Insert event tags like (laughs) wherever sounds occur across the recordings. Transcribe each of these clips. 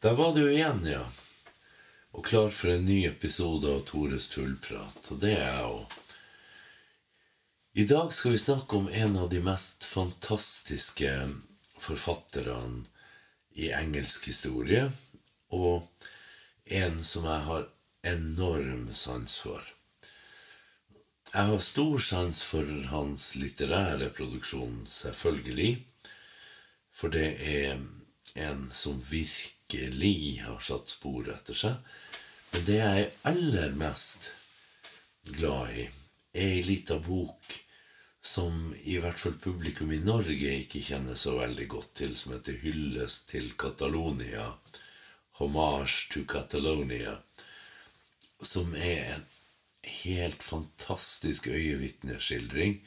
Der var du igjen, ja. Og klar for en ny episode av Tores tullprat. Og det er jeg òg. I dag skal vi snakke om en av de mest fantastiske forfatterne i engelsk historie, og en som jeg har enorm sans for. Jeg har stor sans for hans litterære produksjon, selvfølgelig, for det er en som virkelig har satt spor etter seg. Men det jeg er aller mest glad i, er ei lita bok som i hvert fall publikum i Norge ikke kjenner så veldig godt til, som heter 'Hyllest til Catalonia'. 'Homage to Catalonia'. Som er en helt fantastisk øyevitneskildring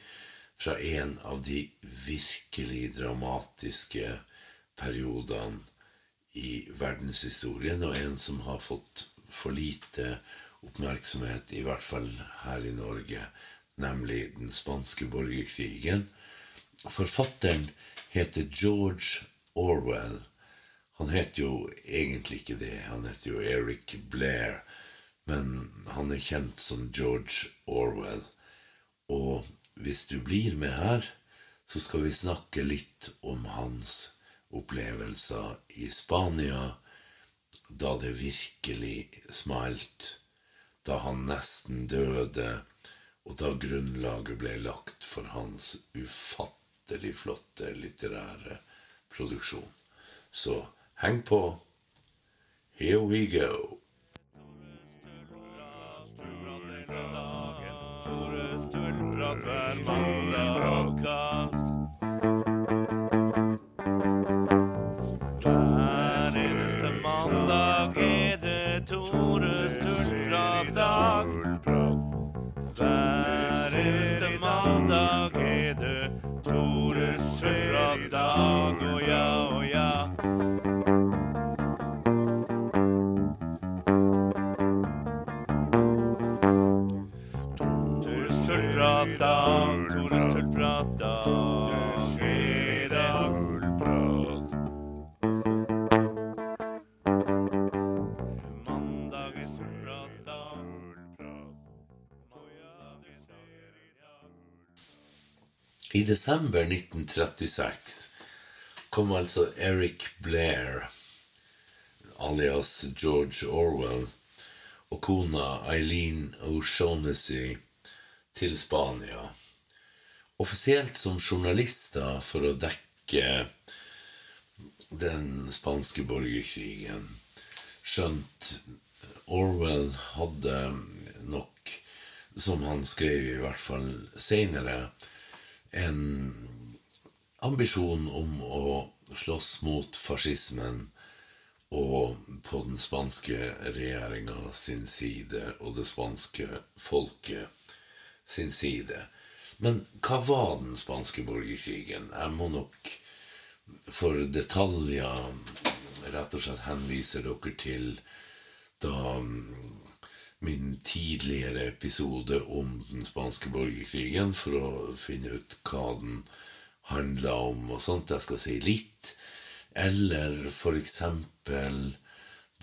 fra en av de virkelig dramatiske periodene i verdenshistorien, og en som har fått for lite oppmerksomhet, i hvert fall her i Norge, nemlig den spanske borgerkrigen. Forfatteren heter George Orwell. Han heter jo egentlig ikke det, han heter jo Eric Blair, men han er kjent som George Orwell. Og hvis du blir med her, så skal vi snakke litt om hans opplevelser i Spania da det virkelig smalt, da han nesten døde, og da grunnlaget ble lagt for hans ufattelig flotte litterære produksjon. Så heng på. Here we go. hver mandag desember 1936 kom altså Eric Blair, alias George Orwell, og kona Eileen O'Shaughnessy til Spania. Offisielt som journalister for å dekke den spanske borgerkrigen. Skjønt Orwell hadde nok, som han skrev i hvert fall seinere, en ambisjon om å slåss mot fascismen og på den spanske regjeringa sin side og det spanske folket sin side. Men hva var den spanske borgerkrigen? Jeg må nok for detaljer rett og slett henvise dere til da min tidligere episode om den spanske borgerkrigen for å finne ut hva den handla om og sånt. Jeg skal si litt. Eller for eksempel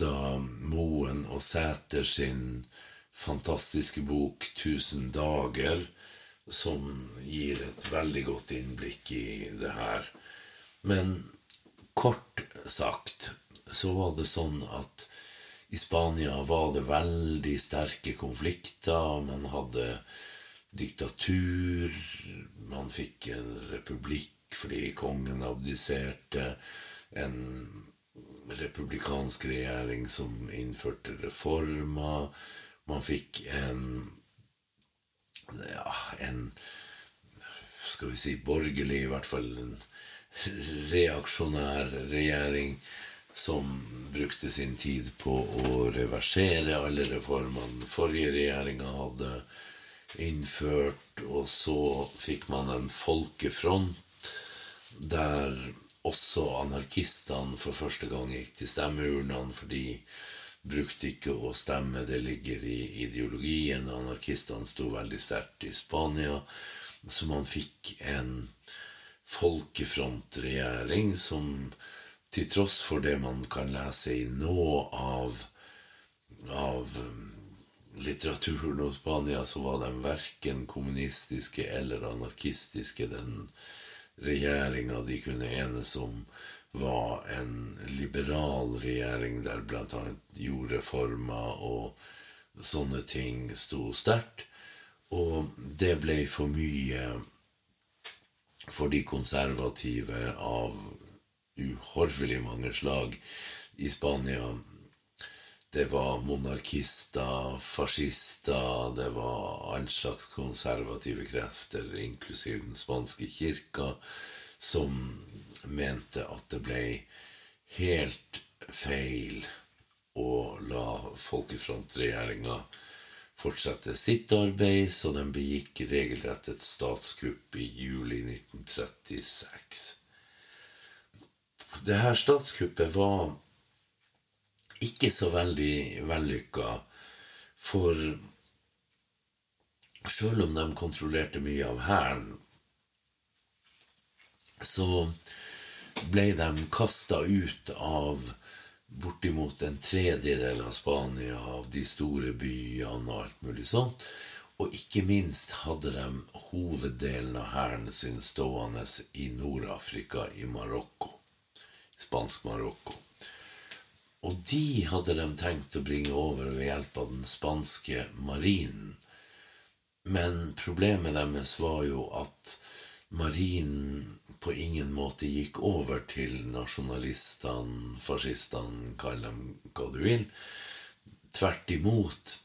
da Moen og Sæter sin fantastiske bok 'Tusen dager', som gir et veldig godt innblikk i det her. Men kort sagt så var det sånn at i Spania var det veldig sterke konflikter. Man hadde diktatur. Man fikk en republikk fordi kongen abdiserte. En republikansk regjering som innførte reformer. Man fikk en ja, en skal vi si borgerlig, i hvert fall en reaksjonær regjering som brukte sin tid på å reversere alle reformene forrige regjeringa hadde innført. Og så fikk man en folkefront der også anarkistene for første gang gikk til stemmeurnene, for de brukte ikke å stemme, det ligger i ideologien. Anarkistene sto veldig sterkt i Spania. Så man fikk en folkefrontregjering som til tross for det man kan lese i nå av, av um, litteraturen om Spania, så var de verken kommunistiske eller anarkistiske. Den regjeringa de kunne enes om, var en liberal regjering der bl.a. jordreformer og sånne ting sto sterkt. Og det ble for mye for de konservative av uhorvelig mange slag i Spania. Det var monarkister, fascister, det var all slags konservative krefter, inklusiv den spanske kirka, som mente at det ble helt feil å la folkefrontregjeringa fortsette sitt arbeid, så de begikk regelrett et statskupp i juli 1936. Det her statskuppet var ikke så veldig vellykka, for sjøl om de kontrollerte mye av hæren, så ble de kasta ut av bortimot en tredjedel av Spania, av de store byene og alt mulig sånt. Og ikke minst hadde de hoveddelen av hæren sin stående i Nord-Afrika, i Marokko. Spansk Marokko. Og de hadde de tenkt å bringe over ved hjelp av den spanske marinen. Men problemet deres var jo at marinen på ingen måte gikk over til nasjonalistene, fascistene, kall dem hva du vil. Tvert imot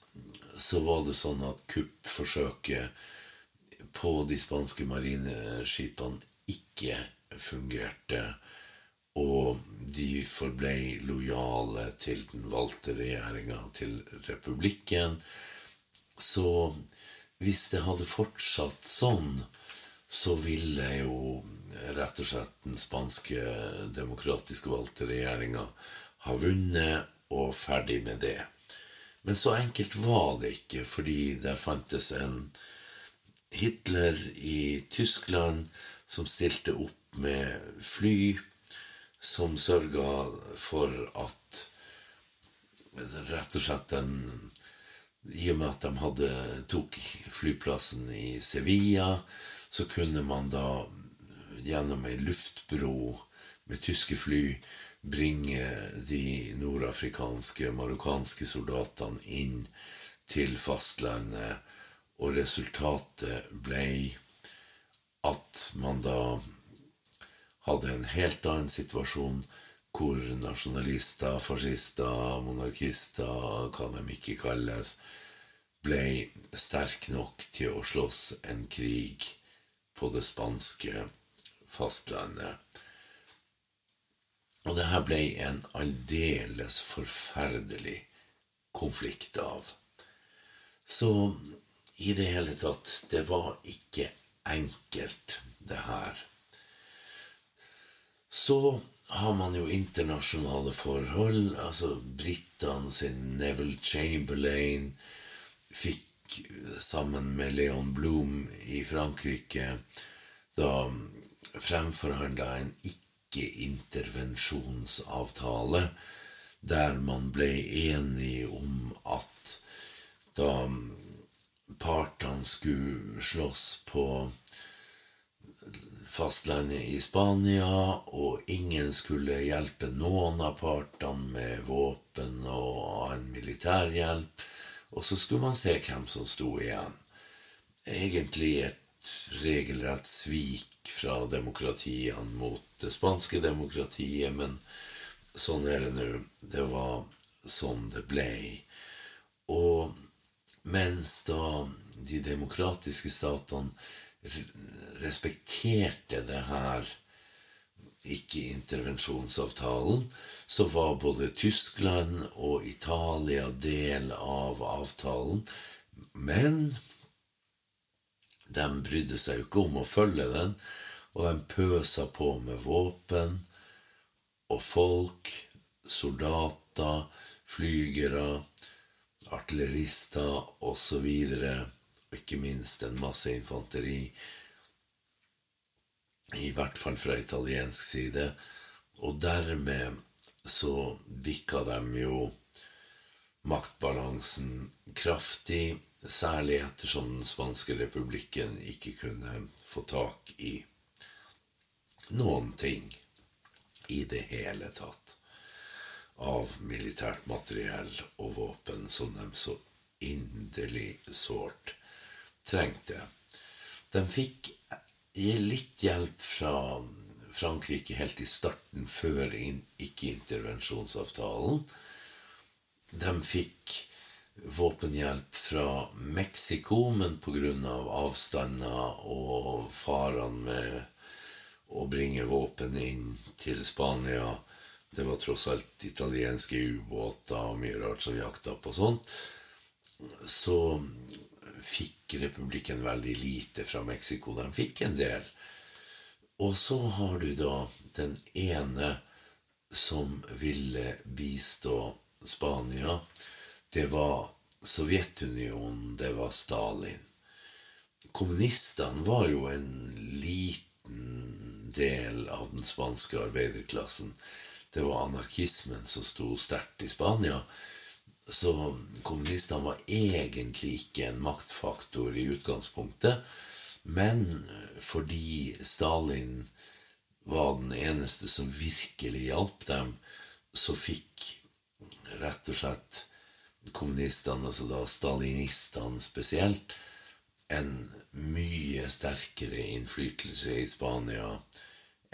så var det sånn at kuppforsøket på de spanske marineskipene ikke fungerte. Og de forblei lojale til den valgte regjeringa, til republikken. Så hvis det hadde fortsatt sånn, så ville jo rett og slett den spanske demokratisk valgte regjeringa ha vunnet og ferdig med det. Men så enkelt var det ikke, fordi der fantes en Hitler i Tyskland som stilte opp med fly, som sørga for at rett og slett den I og med at de hadde, tok flyplassen i Sevilla, så kunne man da gjennom ei luftbro med tyske fly bringe de nordafrikanske, marokkanske soldatene inn til fastlandet, og resultatet ble at man da hadde en helt annen situasjon hvor nasjonalister, fascister, monarkister, hva de ikke kalles, ble sterk nok til å slåss en krig på det spanske fastlandet. Og det her ble en aldeles forferdelig konflikt av. Så i det hele tatt, det var ikke enkelt, det her. Så har man jo internasjonale forhold. Altså britene sin Neville Chamberlain fikk sammen med Leon Blum i Frankrike da fremforhandla en ikke-intervensjonsavtale der man ble enige om at da partene skulle slåss på fastlandet i Spania, og ingen skulle hjelpe noen av partene med våpen og annen militærhjelp. Og så skulle man se hvem som sto igjen. Egentlig et regelrett svik fra demokratiene mot det spanske demokratiet, men sånn er det nå. Det var sånn det ble. Og mens da de demokratiske statene respekterte det her ikke-intervensjonsavtalen, så var både Tyskland og Italia del av avtalen. Men de brydde seg jo ikke om å følge den, og de pøsa på med våpen og folk, soldater, flygere, artillerister osv., og ikke minst en masse infanteri, i hvert fall fra italiensk side. Og dermed så vikka de jo maktbalansen kraftig, særlig ettersom den spanske republikken ikke kunne få tak i noen ting i det hele tatt av militært materiell og våpen som de så inderlig sårt trengte. De fikk litt hjelp fra Frankrike helt i starten, før ikke-intervensjonsavtalen. De fikk våpenhjelp fra Mexico, men pga. Av avstander og farene med å bringe våpen inn til Spania Det var tross alt italienske ubåter og mye rart som jakta på sånt. Så fikk republikken veldig lite fra Mexico. De fikk en del. Og så har du da den ene som ville bistå Spania. Det var Sovjetunionen, det var Stalin. Kommunistene var jo en liten del av den spanske arbeiderklassen. Det var anarkismen som sto sterkt i Spania. Så kommunistene var egentlig ikke en maktfaktor i utgangspunktet. Men fordi Stalin var den eneste som virkelig hjalp dem, så fikk rett og slett kommunistene, altså da stalinistene spesielt, en mye sterkere innflytelse i Spania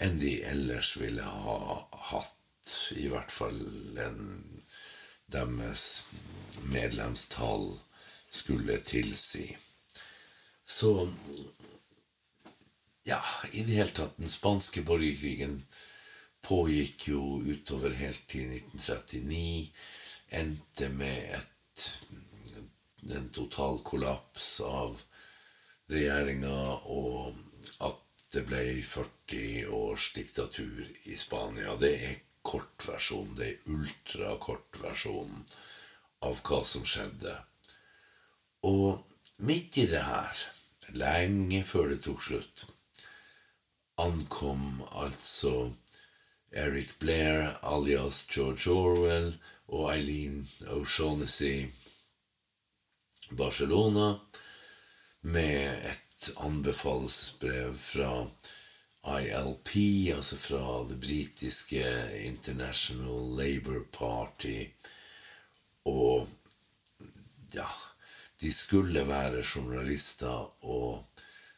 enn de ellers ville ha hatt. I hvert fall enn deres medlemstall skulle tilsi. Så ja, i det hele tatt Den spanske borgerkrigen pågikk jo utover helt til 1939. Endte med et, en total kollaps av regjeringa, og at det ble 40 års diktatur i Spania. Det er kortversjonen, det er ultrakortversjonen av hva som skjedde. Og midt i det her, lenge før det tok slutt, ankom altså Eric Blair alias George Orwell og Eileen O'Shaughnessy Barcelona med et anbefalesbrev fra ILP, altså fra det britiske International Labour Party. Og ja De skulle være journalister og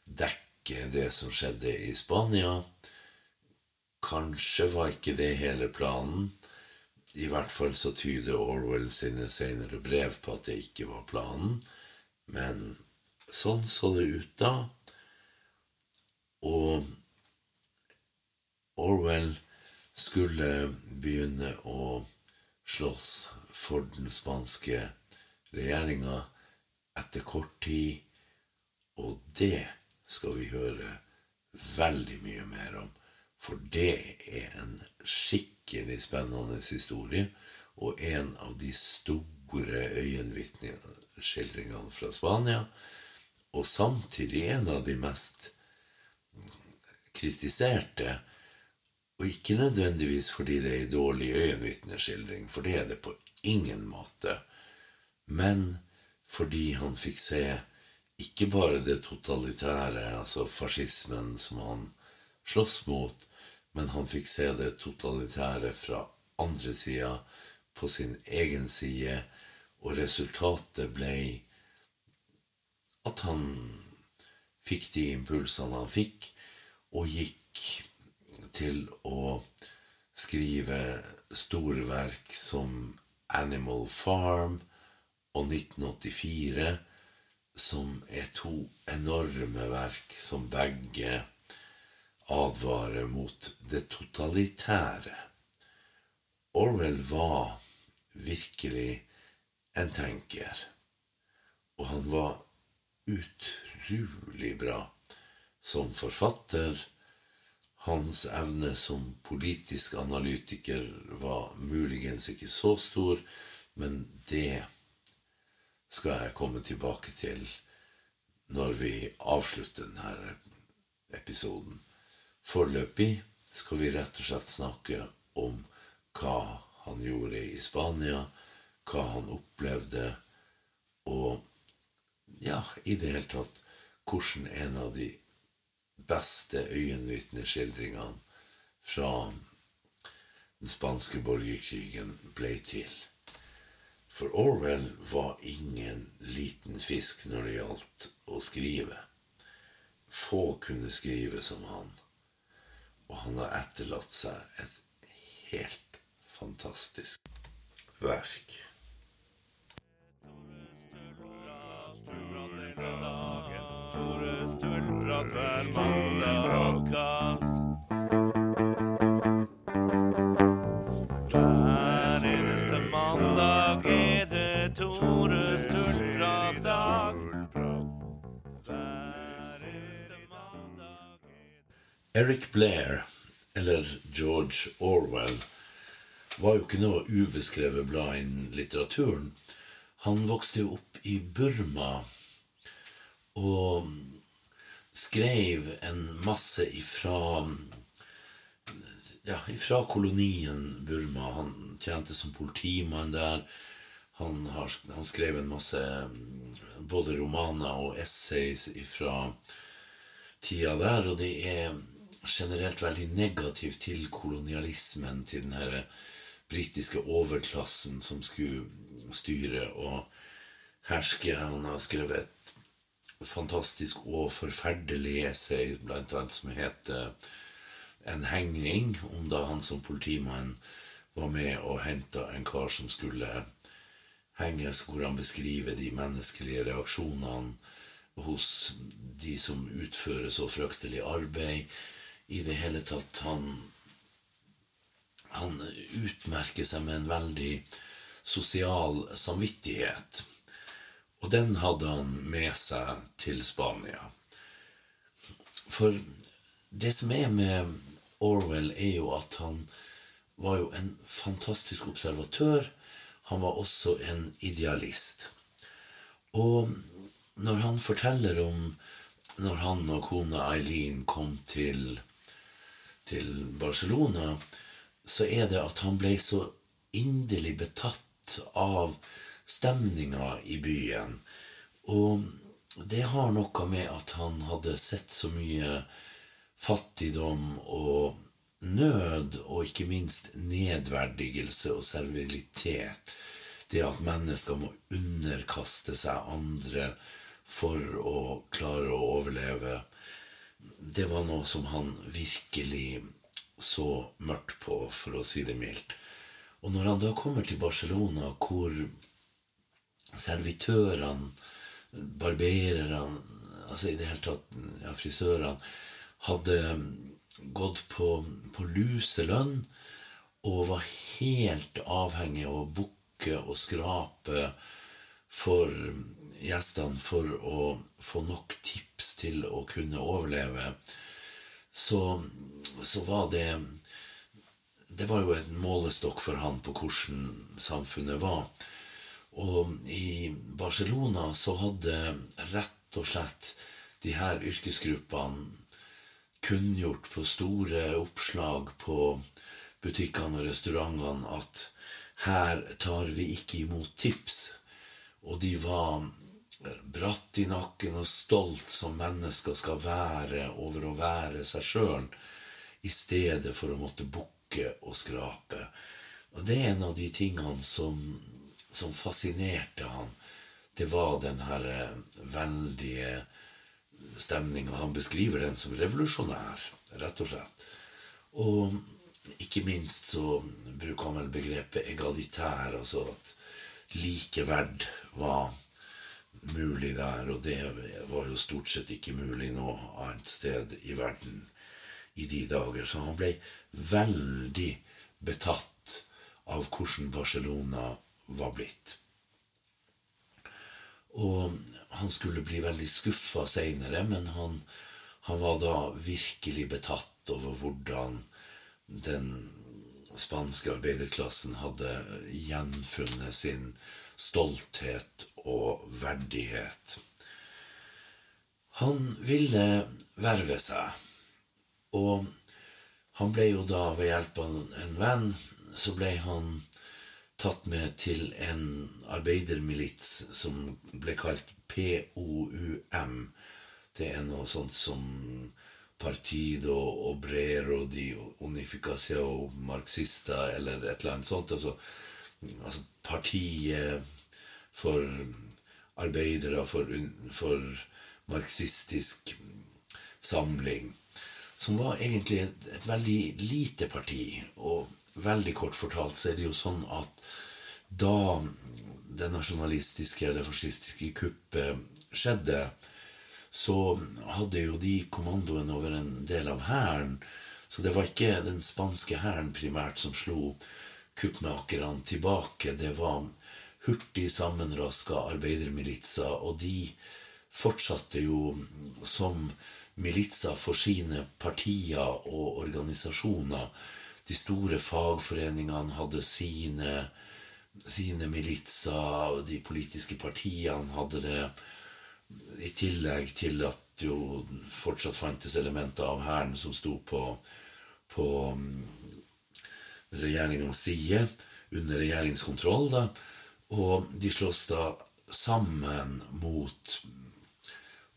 dekke det som skjedde i Spania. Kanskje var ikke det hele planen. I hvert fall så tyder Orwell sine senere brev på at det ikke var planen. Men sånn så det ut da. Og Orwell skulle begynne å slåss for den spanske regjeringa etter kort tid, og det skal vi høre veldig mye mer om. For det er en skikkelig spennende historie, og en av de store øyenvitneskildringene fra Spania. Og samtidig en av de mest kritiserte. Og ikke nødvendigvis fordi det er en dårlig øyenvitneskildring, for det er det på ingen måte. Men fordi han fikk se ikke bare det totalitære, altså fascismen, som han sloss mot, men han fikk se det totalitære fra andre sida, på sin egen side, og resultatet ble at han fikk de impulsene han fikk, og gikk til å skrive store verk som Animal Farm og 1984, som er to enorme verk som begge advarer mot det totalitære. Orwell var virkelig en tenker, og han var utrolig bra som forfatter. Hans evne som politisk analytiker var muligens ikke så stor, men det skal jeg komme tilbake til når vi avslutter denne episoden. Foreløpig skal vi rett og slett snakke om hva han gjorde i Spania, hva han opplevde, og ja, i det hele tatt hvordan en av de beste øyenvitneskildringene fra den spanske borgerkrigen ble til. For Orwell var ingen liten fisk når det gjaldt å skrive. Få kunne skrive som han, og han har etterlatt seg et helt fantastisk verk. Tullprat hver mandag-podkast. Hver eneste mandag er det Tores tullprat-dag. Mandag er Eric Blair, eller George Orwell, var jo ikke noe ubeskrevet blad innen litteraturen. Han vokste jo opp i Burma og skrev en masse ifra ja, ifra kolonien Burma. Han tjente som politimann der. Han, har, han skrev en masse både romaner og essays ifra tida der, og det er generelt veldig negativt til kolonialismen, til den her britiske overklassen som skulle styre og herske. Han har skrevet et fantastisk og forferdelig essay, blant annet som heter En hengning, om da han som politimann var med og henta en kar som skulle henges, hvor han beskriver de menneskelige reaksjonene hos de som utfører så fryktelig arbeid. I det hele tatt han Han utmerker seg med en veldig sosial samvittighet. Og den hadde han med seg til Spania. For det som er med Orwell, er jo at han var jo en fantastisk observatør. Han var også en idealist. Og når han forteller om når han og kona Eileen kom til, til Barcelona, så er det at han ble så inderlig betatt av stemninga i byen. Og det har noe med at han hadde sett så mye fattigdom og nød, og ikke minst nedverdigelse og servilitet. Det at mennesker må underkaste seg andre for å klare å overleve. Det var noe som han virkelig så mørkt på, for å si det mildt. Og når han da kommer til Barcelona, hvor servitørene, barbererne, altså i det hele tatt ja, frisørene, hadde gått på, på luselønn og var helt avhengig av å bukke og skrape for gjestene for å få nok tips til å kunne overleve, så, så var det Det var jo en målestokk for han på hvordan samfunnet var. Og i Barcelona så hadde rett og slett de her yrkesgruppene kunngjort på store oppslag på butikkene og restaurantene at her tar vi ikke imot tips. Og de var bratt i nakken og stolt som mennesker skal være over å være seg sjøl, i stedet for å måtte bukke og skrape. Og det er en av de tingene som, som fascinerte han. Det var den her eh, veldige stemninga. Han beskriver den som revolusjonær, rett og slett. Og ikke minst så bruker han vel begrepet egalitær, altså at likeverd var mulig der, og det var jo stort sett ikke mulig noe annet sted i verden i de dager. Så han ble veldig betatt av hvordan Barcelona var blitt. Og han skulle bli veldig skuffa seinere, men han, han var da virkelig betatt over hvordan den spanske arbeiderklassen hadde gjenfunnet sin stolthet og verdighet. Han ville verve seg, og Han ble jo da, ved hjelp av en venn, så ble han tatt med til en arbeidermilits som ble kalt POUM. Det er noe sånt som Partido Obrero de Unificación Marxista, eller et eller annet sånt. Altså, altså partiet for arbeidere, for, for marxistisk samling. Som var egentlig et, et veldig lite parti. Og veldig kort fortalt så er det jo sånn at da det nasjonalistiske eller fascistiske kuppet skjedde, så hadde jo de kommandoen over en del av hæren. Så det var ikke den spanske hæren primært som slo kuppmakerne tilbake. Det var hurtig sammenraska arbeidermilitser, og de fortsatte jo som militser for sine partier og organisasjoner. De store fagforeningene hadde sine, sine militser, de politiske partiene hadde det. I tillegg til at det jo fortsatt fantes elementer av hæren som sto på, på regjeringens side, under regjeringskontroll, da. Og de slåss da sammen mot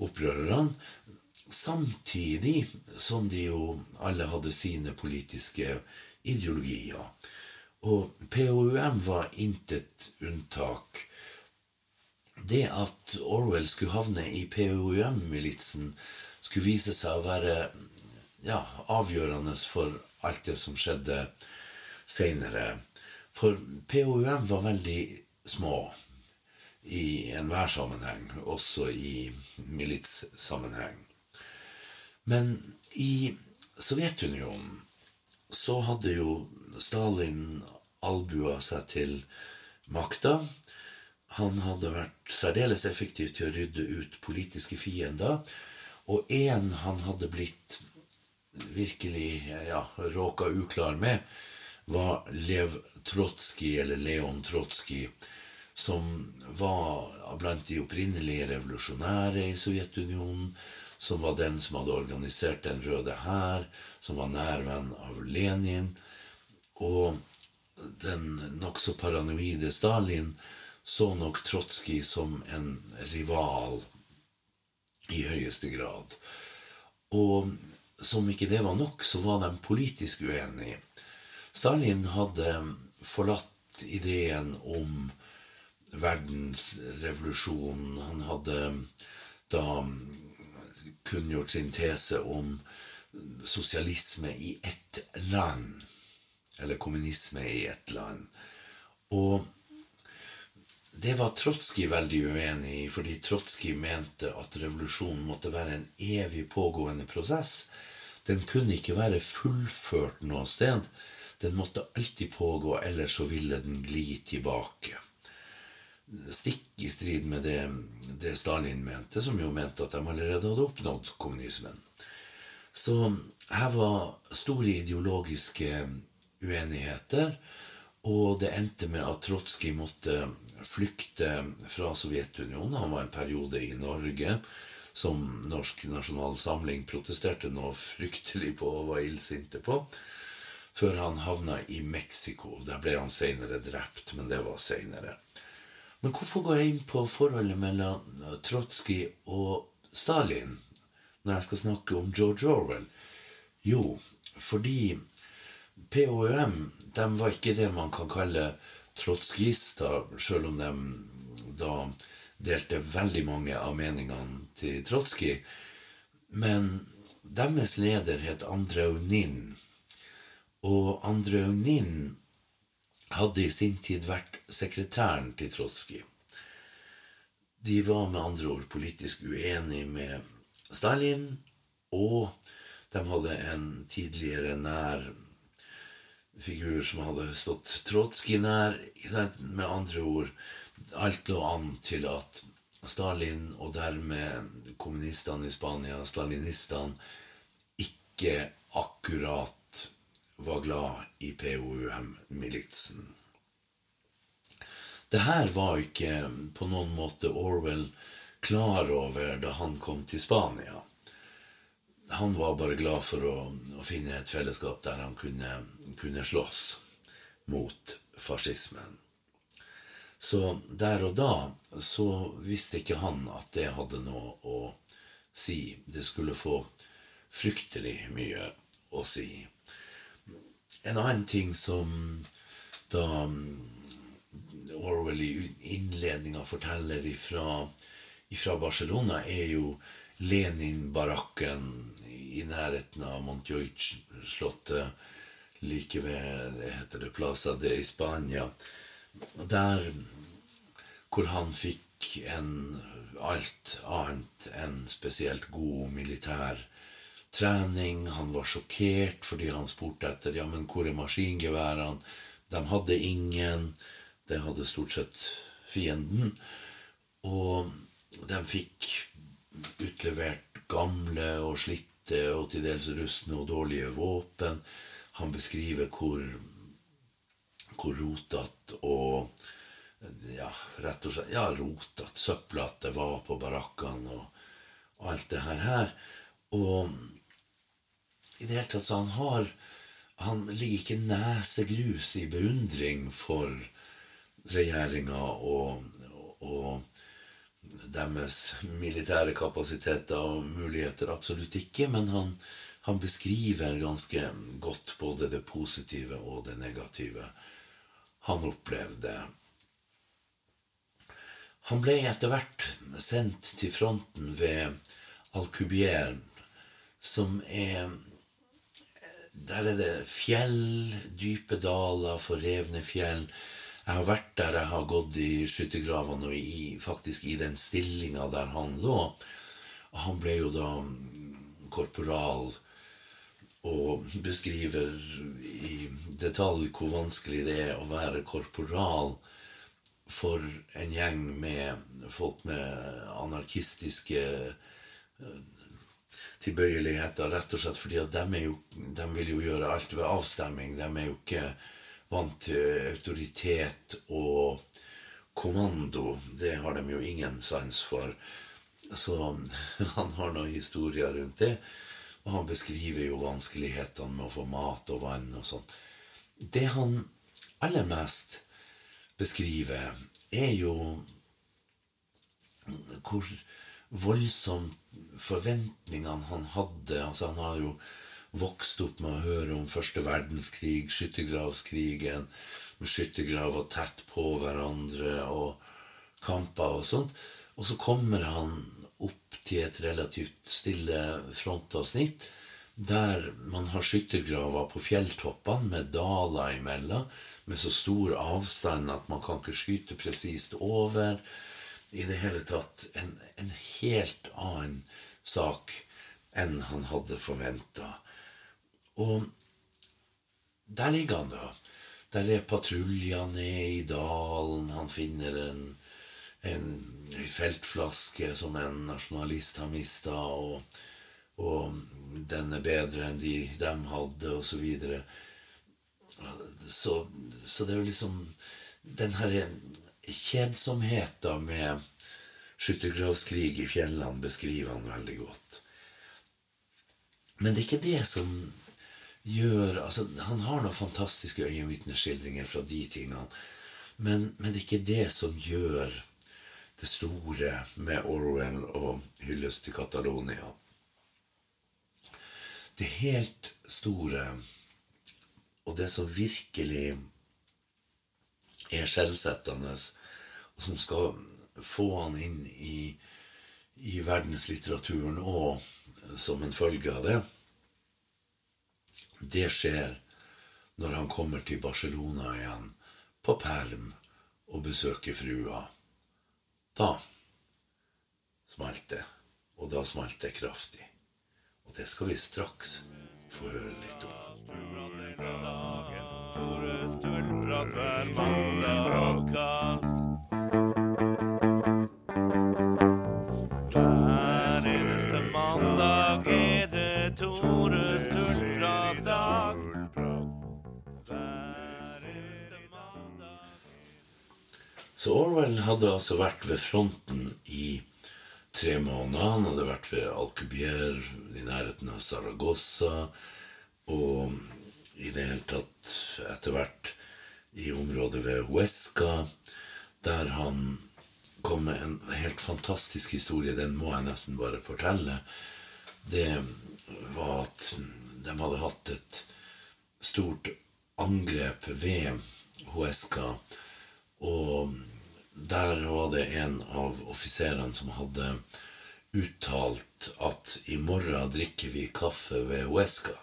opprørerne, samtidig som de jo alle hadde sine politiske ideologier. Og POUM var intet unntak. Det at Orwell skulle havne i POUM-militsen, skulle vise seg å være ja, avgjørende for alt det som skjedde seinere. For POUM var veldig små i enhver sammenheng, også i militssammenheng. Men i Sovjetunionen så hadde jo Stalin albua seg til makta. Han hadde vært særdeles effektiv til å rydde ut politiske fiender. Og en han hadde blitt virkelig ja, råka uklar med, var Lev Trotskij, eller Leon Trotskij, som var blant de opprinnelige revolusjonære i Sovjetunionen, som var den som hadde organisert Den røde hær, som var nærvenn av Lenin, og den nokså paranoide Stalin så nok Trotskij som en rival i høyeste grad. Og som ikke det var nok, så var de politisk uenige. Stalin hadde forlatt ideen om verdensrevolusjonen. Han hadde da kunngjort sin tese om sosialisme i ett land. Eller kommunisme i ett land. Og det var Trotskij veldig uenig i, fordi Trotskij mente at revolusjonen måtte være en evig pågående prosess. Den kunne ikke være fullført noe sted. Den måtte alltid pågå, ellers så ville den gli tilbake. Stikk i strid med det, det Stalin mente, som jo mente at de allerede hadde oppnådd kommunismen. Så her var store ideologiske uenigheter, og det endte med at Trotskij måtte flykte fra Sovjetunionen. Han var en periode i Norge som Norsk Nasjonal Samling protesterte noe fryktelig på og var illsinte på, før han havna i Mexico. Der ble han seinere drept, men det var seinere. Men hvorfor går jeg inn på forholdet mellom Trotskij og Stalin når jeg skal snakke om George Orwell? Jo, fordi POM de var ikke det man kan kalle trotskister, sjøl om de da delte veldig mange av meningene til Trotskij. Men deres leder het Andreunin. Og Andreunin hadde i sin tid vært sekretæren til Trotskij. De var med andre ord politisk uenige med Stalin, og de hadde en tidligere nær figur som hadde stått Trotskij nær. Med andre ord, alt lå an til at Stalin, og dermed kommunistene i Spania, stalinistene, ikke akkurat var glad i POUM-militsen. Det her var ikke på noen måte Orwell klar over da han kom til Spania. han var bare glad for å, å finne et fellesskap der han kunne, kunne slåss mot fascismen. Så der og da så visste ikke han at det hadde noe å si. Det skulle få fryktelig mye å si. En annen ting som da Orwell i innledninga forteller ifra, ifra Barcelona, er jo Lenin-barakken i nærheten av Montjuic-slottet like ved det heter det Plaza de Spania. Der hvor han fikk en alt annet enn spesielt god militær trening. Han var sjokkert fordi han spurte etter ja, men hvor er maskingeværene. De hadde ingen. Det hadde stort sett fienden. Og de fikk utlevert gamle og slitte og til dels rustne og dårlige våpen. Han beskriver hvor, hvor rotete og ja, rett og slett ja, rotete, søplete det var på barakkene og, alt det her. Og i det hele tatt så han har Han ligger ikke nesegrus i beundring for regjeringa og, og deres militære kapasiteter og muligheter. Absolutt ikke. Men han, han beskriver ganske godt både det positive og det negative han opplevde. Han ble etter hvert sendt til fronten ved Alcubierre, som er Der er det fjell, dype daler, forrevne fjell. Jeg har vært der jeg har gått i skyttergravene, og i, faktisk i den stillinga der han lå. Han ble jo da korporal og beskriver i detalj hvor vanskelig det er å være korporal for en gjeng med folk med anarkistiske tilbøyeligheter, rett og slett fordi at de, jo, de vil jo gjøre alt ved avstemming. De er jo ikke vant til autoritet og kommando. Det har de jo ingen sans for. Så (laughs) han har noen historier rundt det. Og han beskriver jo vanskelighetene med å få mat og vann og sånt. Det han aller mest beskriver, er jo hvor voldsomt forventningene han hadde. Altså, han har jo vokst opp med å høre om første verdenskrig, skyttergravskrigen, med skyttergraver tett på hverandre og kamper og sånt. Og så kommer han opp til et relativt stille frontavsnitt der man har skyttergraver på fjelltoppene med daler imellom, med så stor avstand at man kan ikke skyte presist over. I det hele tatt en, en helt annen sak enn han hadde forventa. Og der ligger han, da. Der er patruljene i dalen. Han finner en, en feltflaske som en nasjonalist har mista, og, og den er bedre enn de dem hadde, og så videre. Så, så det er jo liksom Den her kjedsomheten med skyttergravskrig i fjellene beskriver han veldig godt. Men det er ikke det som gjør altså, Han har noen fantastiske øyenvitneskildringer fra de tingene. Men, men, det er ikke det som gjør det store med Orwell og hyllest til Catalonia. Det helt store, og det som virkelig er skjellsettende, og som skal få han inn i, i verdenslitteraturen og som en følge av det, det skjer når han kommer til Barcelona igjen, på perm, og besøker frua. Da smalt det, og da smalt det kraftig. Og det skal vi straks få høre litt om. Tores tullprat hver mandagkast. Hver eneste mandag er det Tores tullprat-dag. Mandag Så Orwell hadde altså vært ved fronten i tre måneder. Han hadde vært ved Alcubier i nærheten av Saragossa. Og i det hele tatt etter hvert i området ved Huesca, der han kom med en helt fantastisk historie. Den må jeg nesten bare fortelle. Det var at de hadde hatt et stort angrep ved Huesca. Og der var det en av offiserene som hadde uttalt at i morgen drikker vi kaffe ved Huesca.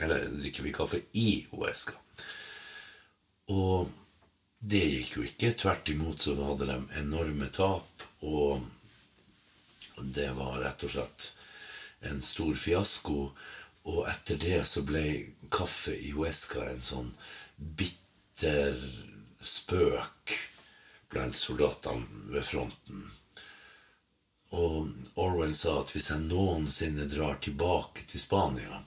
Eller drikker vi kaffe i Huesca. Og det gikk jo ikke. Tvert imot så hadde de enorme tap, og det var rett og slett en stor fiasko. Og etter det så ble kaffe i Huesca en sånn bitter spøk blant soldatene ved fronten. Og Orwell sa at hvis jeg noensinne drar tilbake til Spania,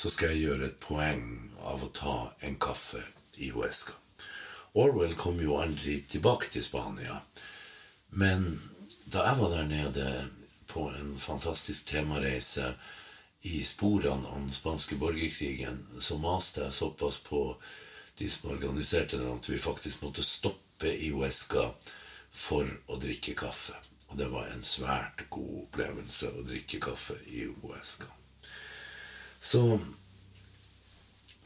så skal jeg gjøre et poeng av å ta en kaffe i Huesca. Orwell kom jo aldri tilbake til Spania. Men da jeg var der nede på en fantastisk temareise i sporene av den spanske borgerkrigen, så maste jeg såpass på de som organiserte den, at vi faktisk måtte stoppe i Huesca for å drikke kaffe. Og det var en svært god opplevelse å drikke kaffe i Huesca. Så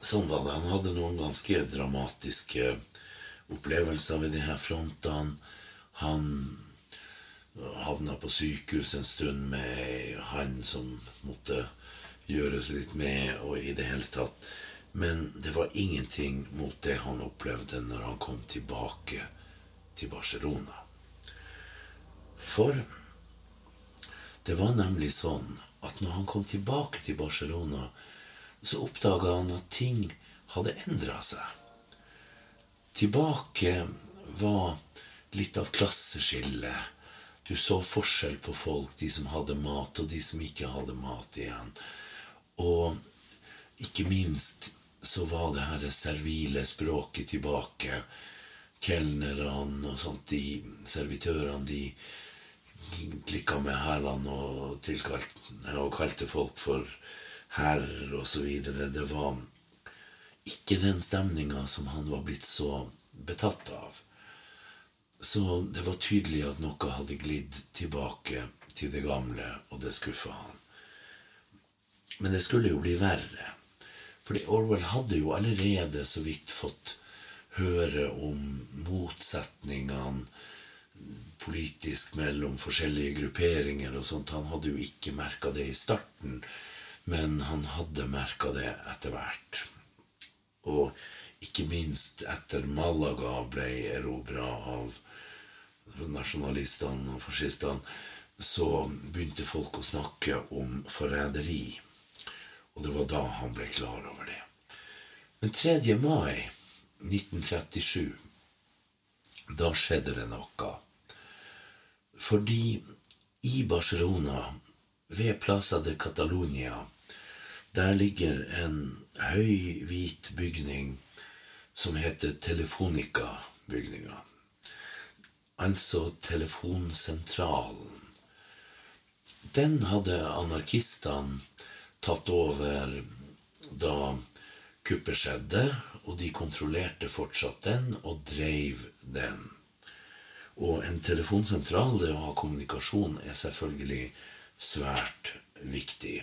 sånn var det. Han hadde noen ganske dramatiske opplevelser ved de her frontene. Han havna på sykehus en stund med han som måtte gjøres litt med, og i det hele tatt. Men det var ingenting mot det han opplevde når han kom tilbake til Barcelona. For det var nemlig sånn at når han kom tilbake til Barcelona, så oppdaga han at ting hadde endra seg. Tilbake var litt av klasseskillet. Du så forskjell på folk, de som hadde mat, og de som ikke hadde mat igjen. Og ikke minst så var det her servile språket tilbake. Kelnerne og sånt, de servitørene, de klikka med hælene og, tilkalt, og kalte folk for herr videre. Det var ikke den stemninga som han var blitt så betatt av. Så det var tydelig at noe hadde glidd tilbake til det gamle, og det skuffa han. Men det skulle jo bli verre. Fordi Orwell hadde jo allerede så vidt fått høre om motsetningene politisk mellom forskjellige grupperinger og sånt. Han hadde jo ikke merka det i starten, men han hadde merka det etter hvert. Og ikke minst etter Malaga ble erobra av nasjonalistene og fascistene, så begynte folk å snakke om forræderi. Og det var da han ble klar over det. Men 3. mai 1937, da skjedde det noe. Fordi i Barcelona, ved Plaza de Catalonia, der ligger en høy, hvit bygning som heter Telefonica-bygninga. Altså telefonsentralen. Den hadde anarkistene tatt over da kuppet skjedde, og de kontrollerte fortsatt den og dreiv den. Og en telefonsentral, det å ha kommunikasjon, er selvfølgelig svært viktig.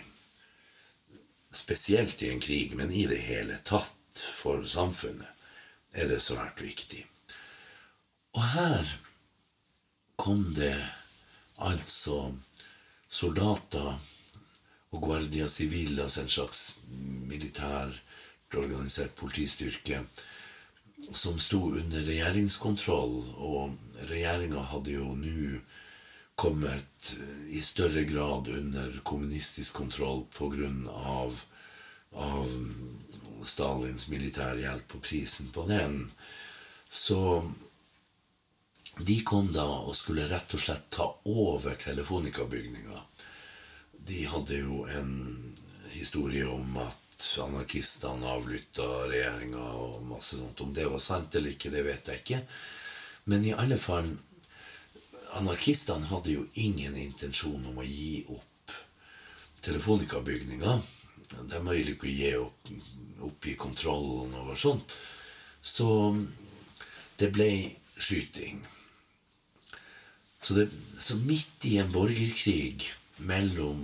Spesielt i en krig, men i det hele tatt for samfunnet er det svært viktig. Og her kom det altså soldater og Guardia Civil, altså en slags militær organisert politistyrke, som sto under regjeringskontroll, og regjeringa hadde jo nå kommet i større grad under kommunistisk kontroll grunn av, av Stalins militærhjelp og prisen på den. Så de kom da og skulle rett og slett ta over Telefonica-bygninga. De hadde jo en historie om at anarkistene avlytta regjeringa og masse sånt. Om det var sant eller ikke, det vet jeg ikke. Men i alle fall anarkistene hadde jo ingen intensjon om å gi opp telefonikabygninga. De ville ikke gi opp, oppgi kontrollen over sånt. Så det ble skyting. Så, det, så midt i en borgerkrig mellom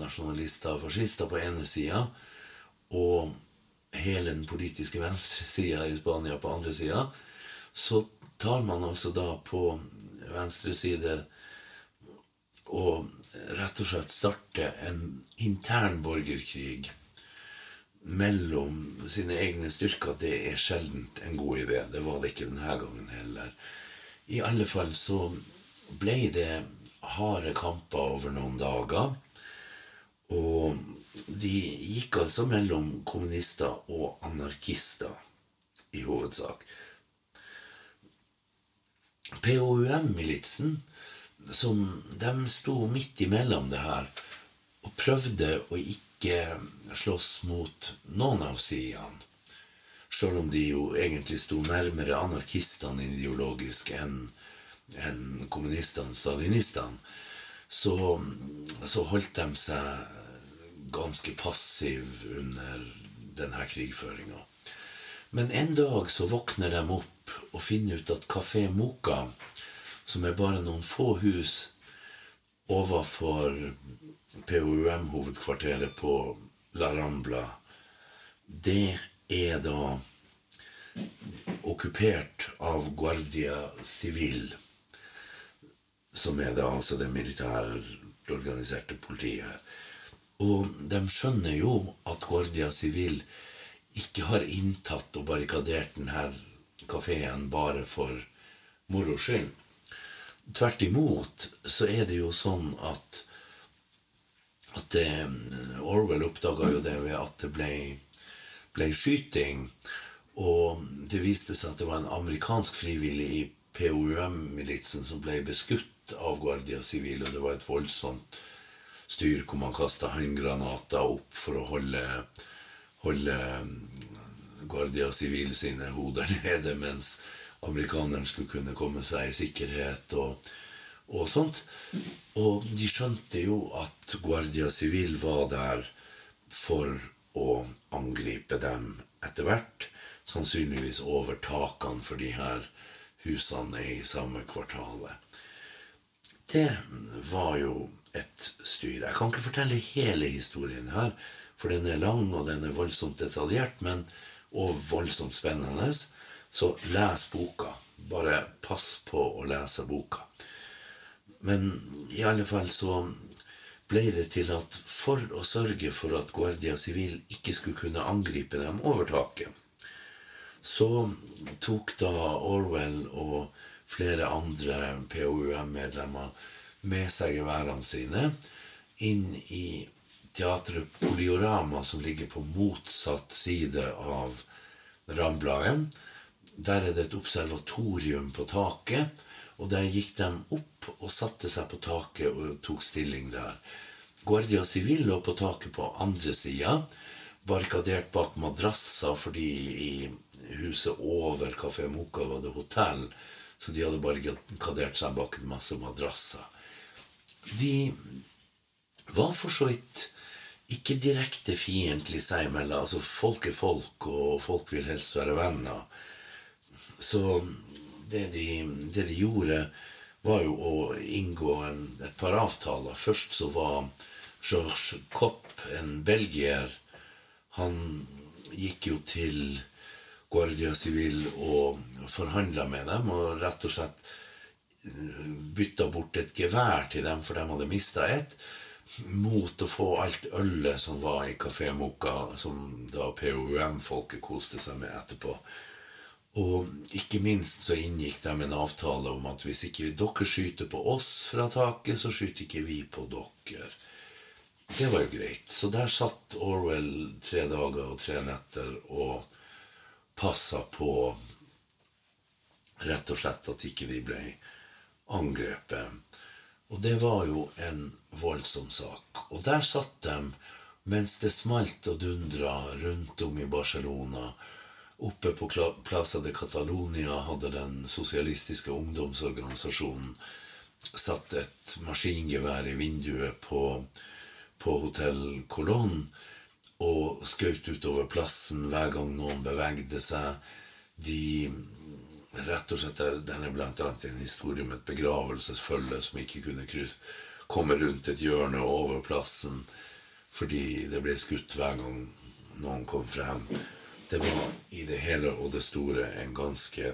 nasjonalister og fascister på ene sida og hele den politiske venstresida i Spania på andre sida, så tar man altså da på venstre side og rett og slett starter en intern borgerkrig mellom sine egne styrker. Det er sjelden en god idé. Det var det ikke denne gangen heller. I alle fall så ble det harde kamper over noen dager. Og de gikk altså mellom kommunister og anarkister, i hovedsak. POUM-militsen, som de sto midt imellom det her, og prøvde å ikke slåss mot noen av sidene. Sjøl om de jo egentlig sto nærmere anarkistene ideologisk enn en kommunistene, stalinistene, så, så holdt de seg ganske passiv under denne krigføringa. Men en dag så våkner de opp og finner ut at Kafé Moka, som er bare noen få hus overfor POUM-hovedkvarteret på La Rambla, det er da okkupert av Guardia Civil, som er da altså det militærorganiserte politiet her. Og de skjønner jo at Guardia Civil ikke har inntatt og barrikadert denne kafeen bare for moro skyld. Tvert imot så er det jo sånn at at det, Orwell oppdaga jo det ved at det ble, ble skyting. Og det viste seg at det var en amerikansk frivillig i POUM-militsen som ble beskutt av Guardia Civil, og det var et voldsomt styr hvor man kasta håndgranater opp for å holde, holde Guardia Civil sine hoder (laughs) nede, mens amerikaneren skulle kunne komme seg i sikkerhet og, og sånt. Og de skjønte jo at Guardia Civil var der for å angripe dem etter hvert. Sannsynligvis over takene for de her husene i samme kvartalet. Det var jo et styr. Jeg kan ikke fortelle hele historien her, for den er lang og den er voldsomt detaljert, men, og voldsomt spennende. Så les boka. Bare pass på å lese boka. Men i alle fall så ble det til at for å sørge for at Guardia Civil ikke skulle kunne angripe dem over taket, så tok da Orwell og flere andre POUM-medlemmer med seg geværene sine inn i teatret Poliorama, som ligger på motsatt side av Ramblaen. Der er det et observatorium på taket, og der gikk de opp og satte seg på taket og tok stilling der. Guardia Civil lå på taket på andre sida, barrikadert bak madrasser fordi i huset over Kafé Moka var det hotell, så de hadde barrikadert seg bak en masse madrasser. De var for så vidt ikke direkte fiendtlig seg imellom. Altså, folk er folk, og folk vil helst være venner. Så det de, det de gjorde, var jo å inngå en, et par avtaler. Først så var Georges Kopp, en belgier, han gikk jo til Guardia Civil og forhandla med dem og rett og slett bytta bort et gevær til dem, for de hadde mista et, mot å få alt ølet som var i Kafé Moka, som da POUM-folket koste seg med etterpå. Og ikke minst så inngikk de en avtale om at hvis ikke dere skyter på oss fra taket, så skyter ikke vi på dere. Det var jo greit. Så der satt Orwell tre dager og tre netter og passa på rett og slett at ikke vi ble angrepet. Og det var jo en voldsom sak. Og der satt de mens det smalt og dundra rundt om i Barcelona. Oppe på Plaza de Catalonia hadde den sosialistiske ungdomsorganisasjonen satt et maskingevær i vinduet på, på Hotell Colon og skjøt utover plassen hver gang noen bevegde seg. De rett og slett der, Den er annet en historie med et begravelsesfølge som ikke kunne kryss, komme rundt et hjørne over plassen fordi det ble skutt hver gang noen kom frem. Det var i det hele og det store en ganske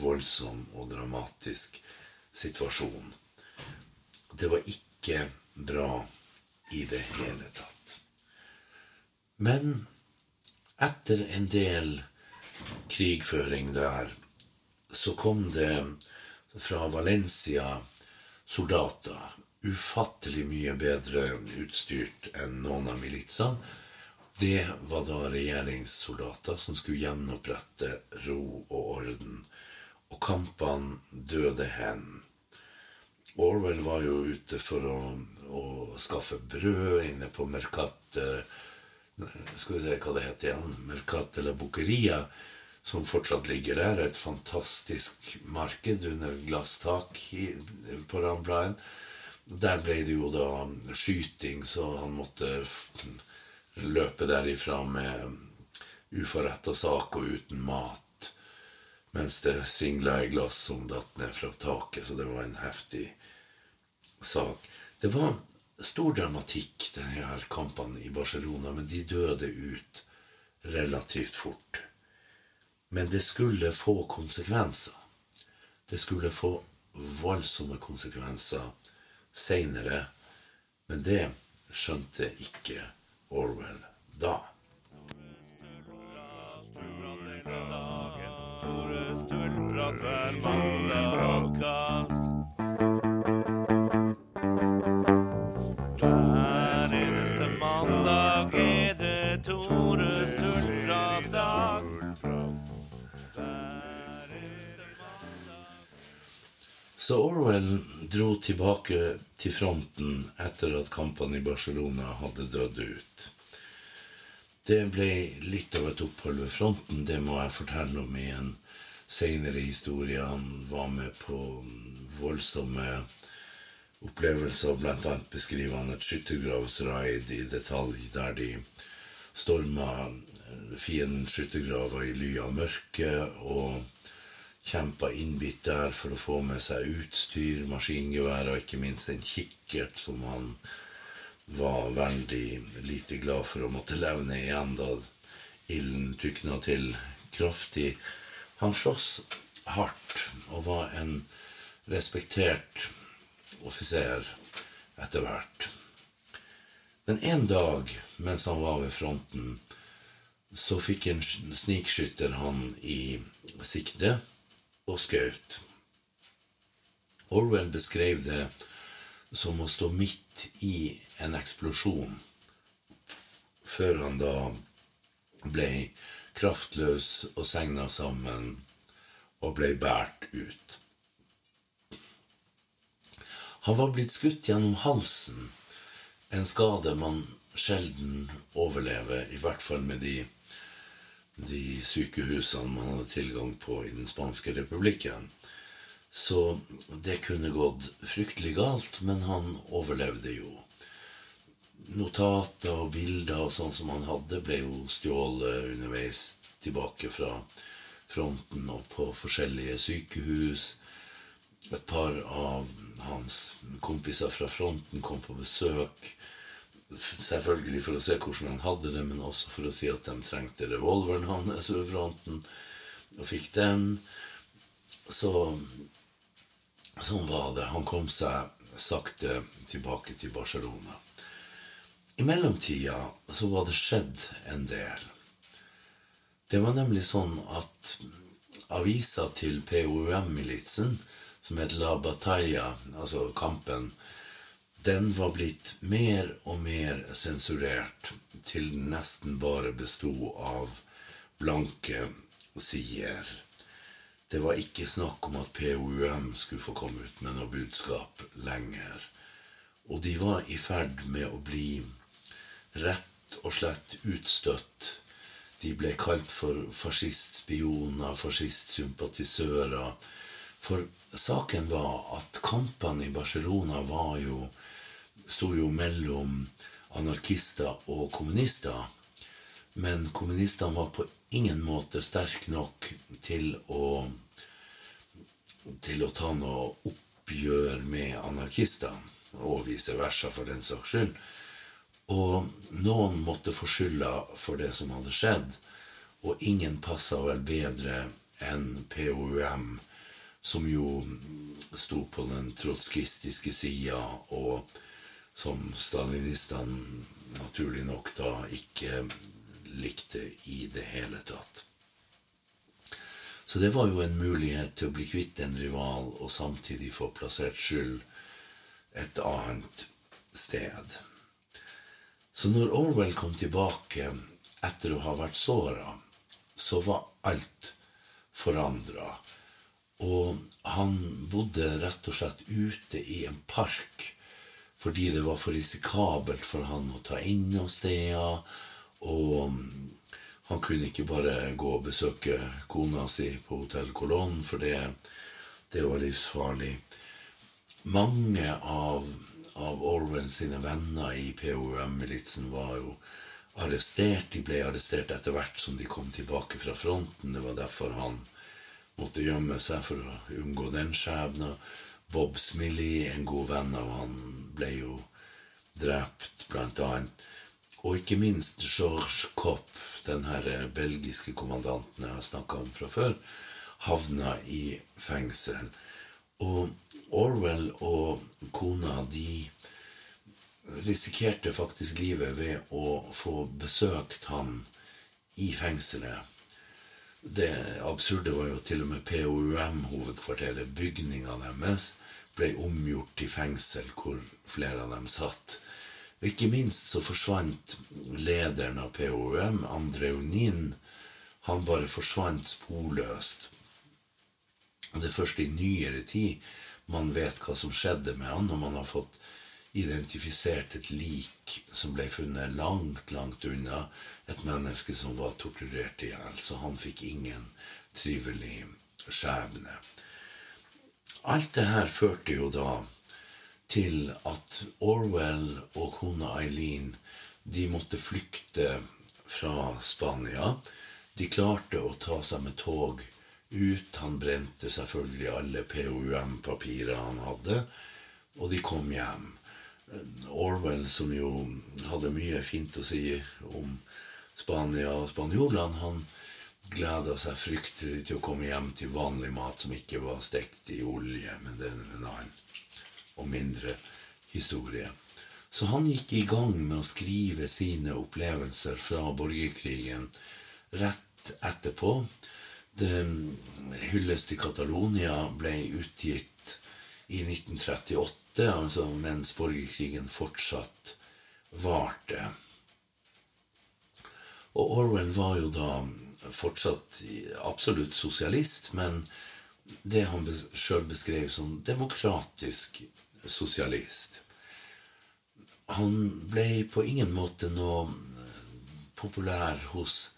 voldsom og dramatisk situasjon. Det var ikke bra i det hele tatt. Men etter en del krigføring der, så kom det fra Valencia soldater. Ufattelig mye bedre utstyrt enn noen av militsene. Det var da regjeringssoldater som skulle gjenopprette ro og orden. Og kampene døde hen. Orwell var jo ute for å, å skaffe brød inne på Mercate Skal vi se hva det heter igjen? Mercat la Buccheria, som fortsatt ligger der. Et fantastisk marked under glasstak i, på Ramblaen. Der ble det jo da skyting, så han måtte løpe derifra med uforretta sak og uten mat. Mens det singla i glass som datt ned fra taket, så det var en heftig sak. Det var stor dramatikk, denne her kampene i Barcelona, men de døde ut relativt fort. Men det skulle få konsekvenser. Det skulle få voldsomme konsekvenser seinere, men det skjønte ikke Orwell da. Mandag. Så Orwell dro tilbake til fronten etter at kampene i Barcelona hadde dødd ut. Det ble litt av et opphold ved fronten, det må jeg fortelle om i en senere historie. Han var med på voldsomme opplevelser, blant annet beskriver han et skyttergravsraid i detalj, der de storma fiendens skyttergraver i ly av mørket og kjempa innbitt der for å få med seg utstyr, maskingevær og ikke minst en kikkert som han var veldig lite glad for å måtte levne igjen da ilden tykna til kraftig. Han sloss hardt og var en respektert offiser etter hvert. Men en dag mens han var ved fronten, så fikk en snikskytter han i sikte og skjøt. Orwell beskrev det som å stå midt i en eksplosjon, før han da ble kraftløs og segna sammen og ble båret ut. Han var blitt skutt gjennom halsen, en skade man sjelden overlever, i hvert fall med de, de sykehusene man hadde tilgang på i den spanske republikken. Så det kunne gått fryktelig galt, men han overlevde jo. Notater og bilder og sånn som han hadde, ble jo stjålet underveis tilbake fra fronten og på forskjellige sykehus. Et par av hans kompiser fra fronten kom på besøk. Selvfølgelig for å se hvordan han hadde det, men også for å si at de trengte revolveren hans ved fronten. Og fikk den. Så sånn var det. Han kom seg sakte tilbake til Barcelona. I mellomtida så var det skjedd en del. Det var nemlig sånn at avisa til POUM-militsen, som het La Batalla, altså kampen, den var blitt mer og mer sensurert til den nesten bare besto av blanke sider. Det var ikke snakk om at POUM skulle få komme ut med noe budskap lenger. Og de var i ferd med å bli rett og slett utstøtt. De ble kalt for fascistspioner, fascistsympatisører, For saken var at kampene i Barcelona var jo sto jo mellom anarkister og kommunister. Men kommunistene var på ingen måte sterke nok til å til å ta noe oppgjør med anarkistene, og vice versa, for den saks skyld. Og noen måtte få skylda for det som hadde skjedd, og ingen passa vel bedre enn POUM, som jo sto på den trotskistiske sida, og som stalinistene naturlig nok da ikke likte i det hele tatt. Så det var jo en mulighet til å bli kvitt en rival og samtidig få plassert skyld et annet sted. Så når Orwell kom tilbake etter å ha vært såra, så var alt forandra. Og han bodde rett og slett ute i en park fordi det var for risikabelt for han å ta inn noen steder. Og han kunne ikke bare gå og besøke kona si på Hotell Colon, for det, det var livsfarlig. Mange av, av Orwell sine venner i POM-militsen var jo arrestert. De ble arrestert etter hvert som de kom tilbake fra fronten. Det var derfor han måtte gjemme seg for å unngå den skjebnen. Bob Smilly, en god venn av han, ble jo drept, blant annet. Og ikke minst George Kopp, den belgiske kommandanten jeg har snakka om fra før, havna i fengsel. Og Orwell og kona, de risikerte faktisk livet ved å få besøkt han i fengselet. Det absurde var jo til og med POUM-hovedkvarteret, bygninga deres, ble omgjort til fengsel hvor flere av dem satt. Og ikke minst så forsvant lederen av POUM, Andreunin. Han bare forsvant sporløst. Og det er først i nyere tid man vet hva som skjedde med han, og man har fått identifisert et lik som ble funnet langt, langt unna et menneske som var torturert i hjel. Så han fikk ingen trivelig skjebne. Alt det her førte jo da til at Orwell og kona Eileen de måtte flykte fra Spania. De klarte å ta seg med tog ut. Han brente selvfølgelig alle POUM-papirer han hadde, og de kom hjem. Orwell, som jo hadde mye fint å si om Spania og spanjolene, han gleda seg fryktelig til å komme hjem til vanlig mat som ikke var stekt i olje, men det er en annen og mindre historie. Så han gikk i gang med å skrive sine opplevelser fra borgerkrigen rett etterpå. Det hylles til Catalonia ble utgitt i 1938, altså mens borgerkrigen fortsatt varte. Og Orwell var jo da fortsatt absolutt sosialist, men det han sjøl beskrev som demokratisk sosialist. Han ble på ingen måte noe populær hos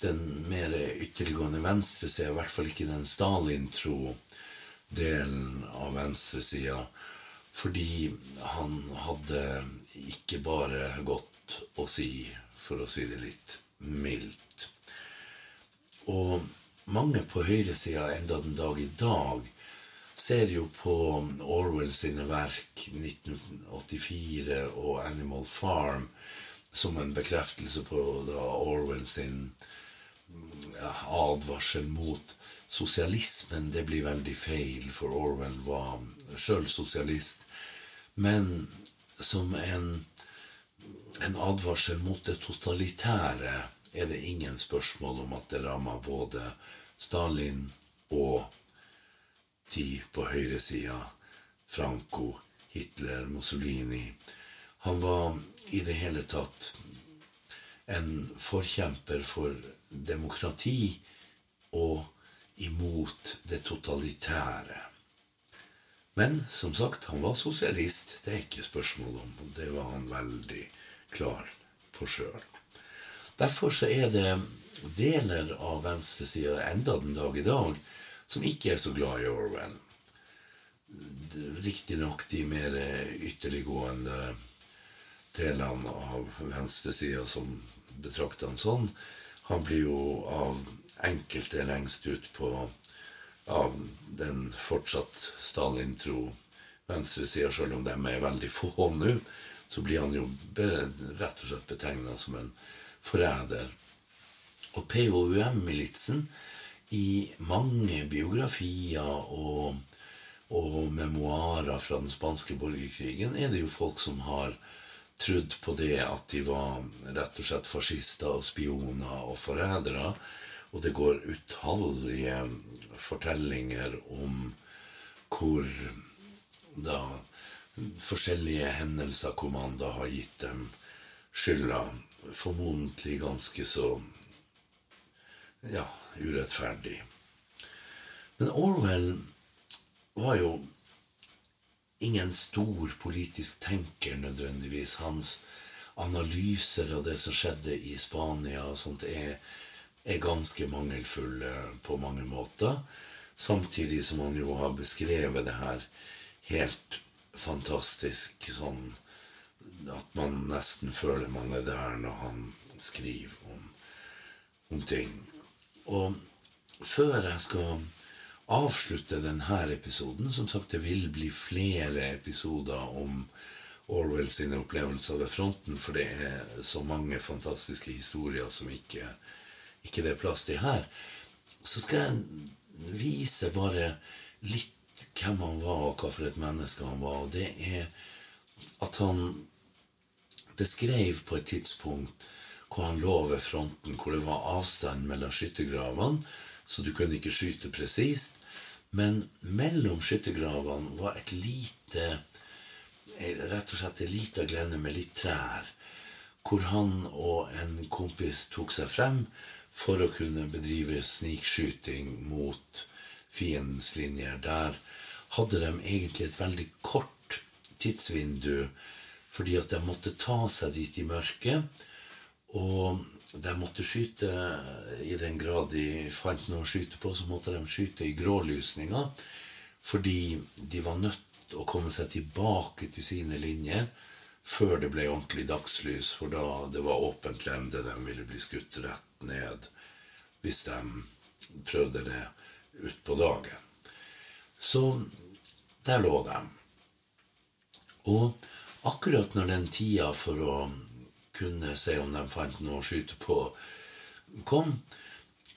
den mer ytterliggående venstresida, i hvert fall ikke den Stalin-tro delen av venstresida, fordi han hadde ikke bare godt å si, for å si det litt mildt. Og mange på høyresida enda den dag i dag ser jo på Orwell sine verk 1984 og Animal Farm som en bekreftelse på Orwell sin advarsel mot sosialismen. Det blir veldig feil, for Orwell var sjøl sosialist. Men som en, en advarsel mot det totalitære er det ingen spørsmål om at det ramma både Stalin og de på høyresida. Franco, Hitler, Mussolini. Han var i det hele tatt en forkjemper for demokrati og imot det totalitære. Men som sagt, han var sosialist. Det er ikke spørsmål om. Det var han veldig klar på sjøl. Derfor så er det deler av venstresida enda den dag i dag som ikke er så glad i Orwell. Riktignok de mer ytterliggående delene av venstresida som betrakter han sånn. Han blir jo av enkelte lengst ut på av den fortsatt Stalin-tro venstresida, sjøl om de er veldig få nå, så blir han jo rett og slett betegna som en forræder. Og POUM-militsen i mange biografier og, og memoarer fra den spanske borgerkrigen er det jo folk som har trodd på det at de var rett og slett fascister, og spioner og forrædere. Og det går utallige fortellinger om hvor da forskjellige hendelser hvor man da har gitt dem skylda. Formodentlig ganske så ja, urettferdig. Men Orwell var jo ingen stor politisk tenker nødvendigvis. Hans analyser av det som skjedde i Spania og sånt, er, er ganske mangelfulle på mange måter. Samtidig som han jo har beskrevet det her helt fantastisk sånn at man nesten føler man er der når han skriver om, om ting. Og før jeg skal avslutte denne episoden Som sagt, det vil bli flere episoder om Orwell sine opplevelser ved fronten, for det er så mange fantastiske historier som ikke, ikke det er plass til her. Så skal jeg vise bare litt hvem han var, og hva for et menneske han var. Og det er at han beskrev på et tidspunkt hvor han lå ved fronten, hvor det var avstand mellom skyttergravene, så du kunne ikke skyte presist. Men mellom skyttergravene var et lite Rett og slett et lita glenne med litt trær, hvor han og en kompis tok seg frem for å kunne bedrive snikskyting mot fiendens linjer. Der hadde de egentlig et veldig kort tidsvindu, fordi at de måtte ta seg dit i mørket. Og de måtte skyte I den grad de fant noe å skyte på, så måtte de skyte i grålysninga. Fordi de var nødt til å komme seg tilbake til sine linjer før det ble ordentlig dagslys. For da det var åpent lende, de ville bli skutt rett ned hvis de prøvde det utpå dagen. Så der lå de. Og akkurat når den tida for å kunne se om de fant noe å skyte på, kom,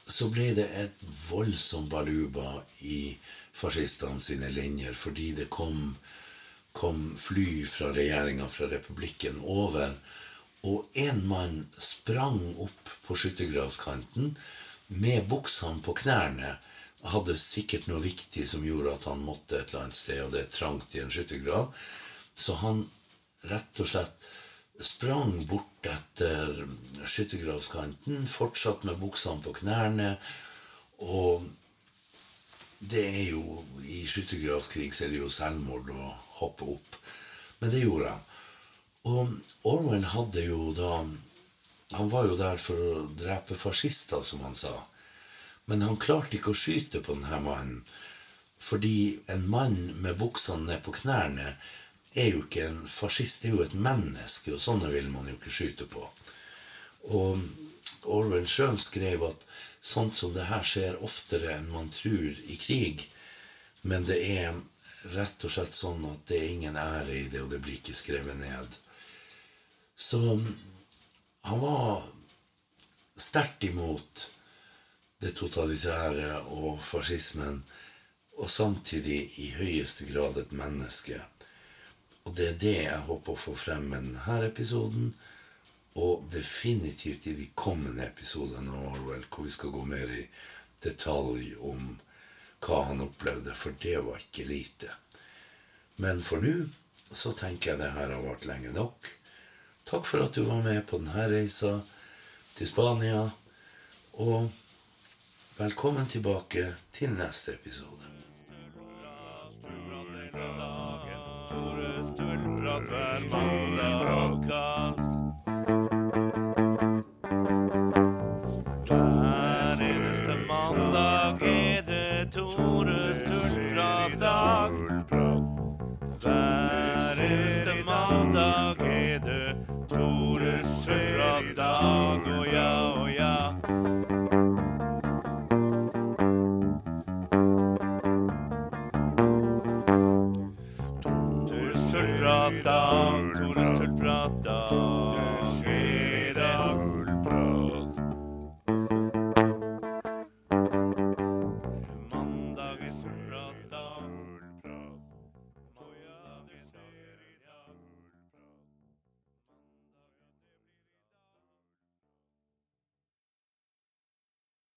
så ble det et voldsomt baluba i fascistene sine linjer fordi det kom, kom fly fra regjeringa, fra republikken, over. Og en mann sprang opp på skyttergravskanten med buksene på knærne. Hadde sikkert noe viktig som gjorde at han måtte et eller annet sted, og det er trangt i en skyttergrav. Så han rett og slett sprang bort etter skyttergravskanten, fortsatt med buksene på knærne. Og det er jo I skyttergravskrig så er det jo selvmord å hoppe opp. Men det gjorde han. Og Orwell hadde jo da Han var jo der for å drepe fascister, som han sa. Men han klarte ikke å skyte på denne mannen. Fordi en mann med buksene ned på knærne er jo ikke en fascist, det er jo et menneske, og sånne vil man jo ikke skyte på. Og Orwell sjøl skrev at sånt som det her skjer oftere enn man tror i krig. Men det er rett og slett sånn at det er ingen ære i det, og det blir ikke skrevet ned. Så han var sterkt imot det totalitære og fascismen, og samtidig i høyeste grad et menneske. Og det er det jeg håper å få frem med denne episoden. Og definitivt i de kommende episodene av Orwell, hvor vi skal gå mer i detalj om hva han opplevde, for det var ikke lite. Men for nå så tenker jeg det her har vart lenge nok. Takk for at du var med på denne reisa til Spania. Og velkommen tilbake til neste episode. Hver mandag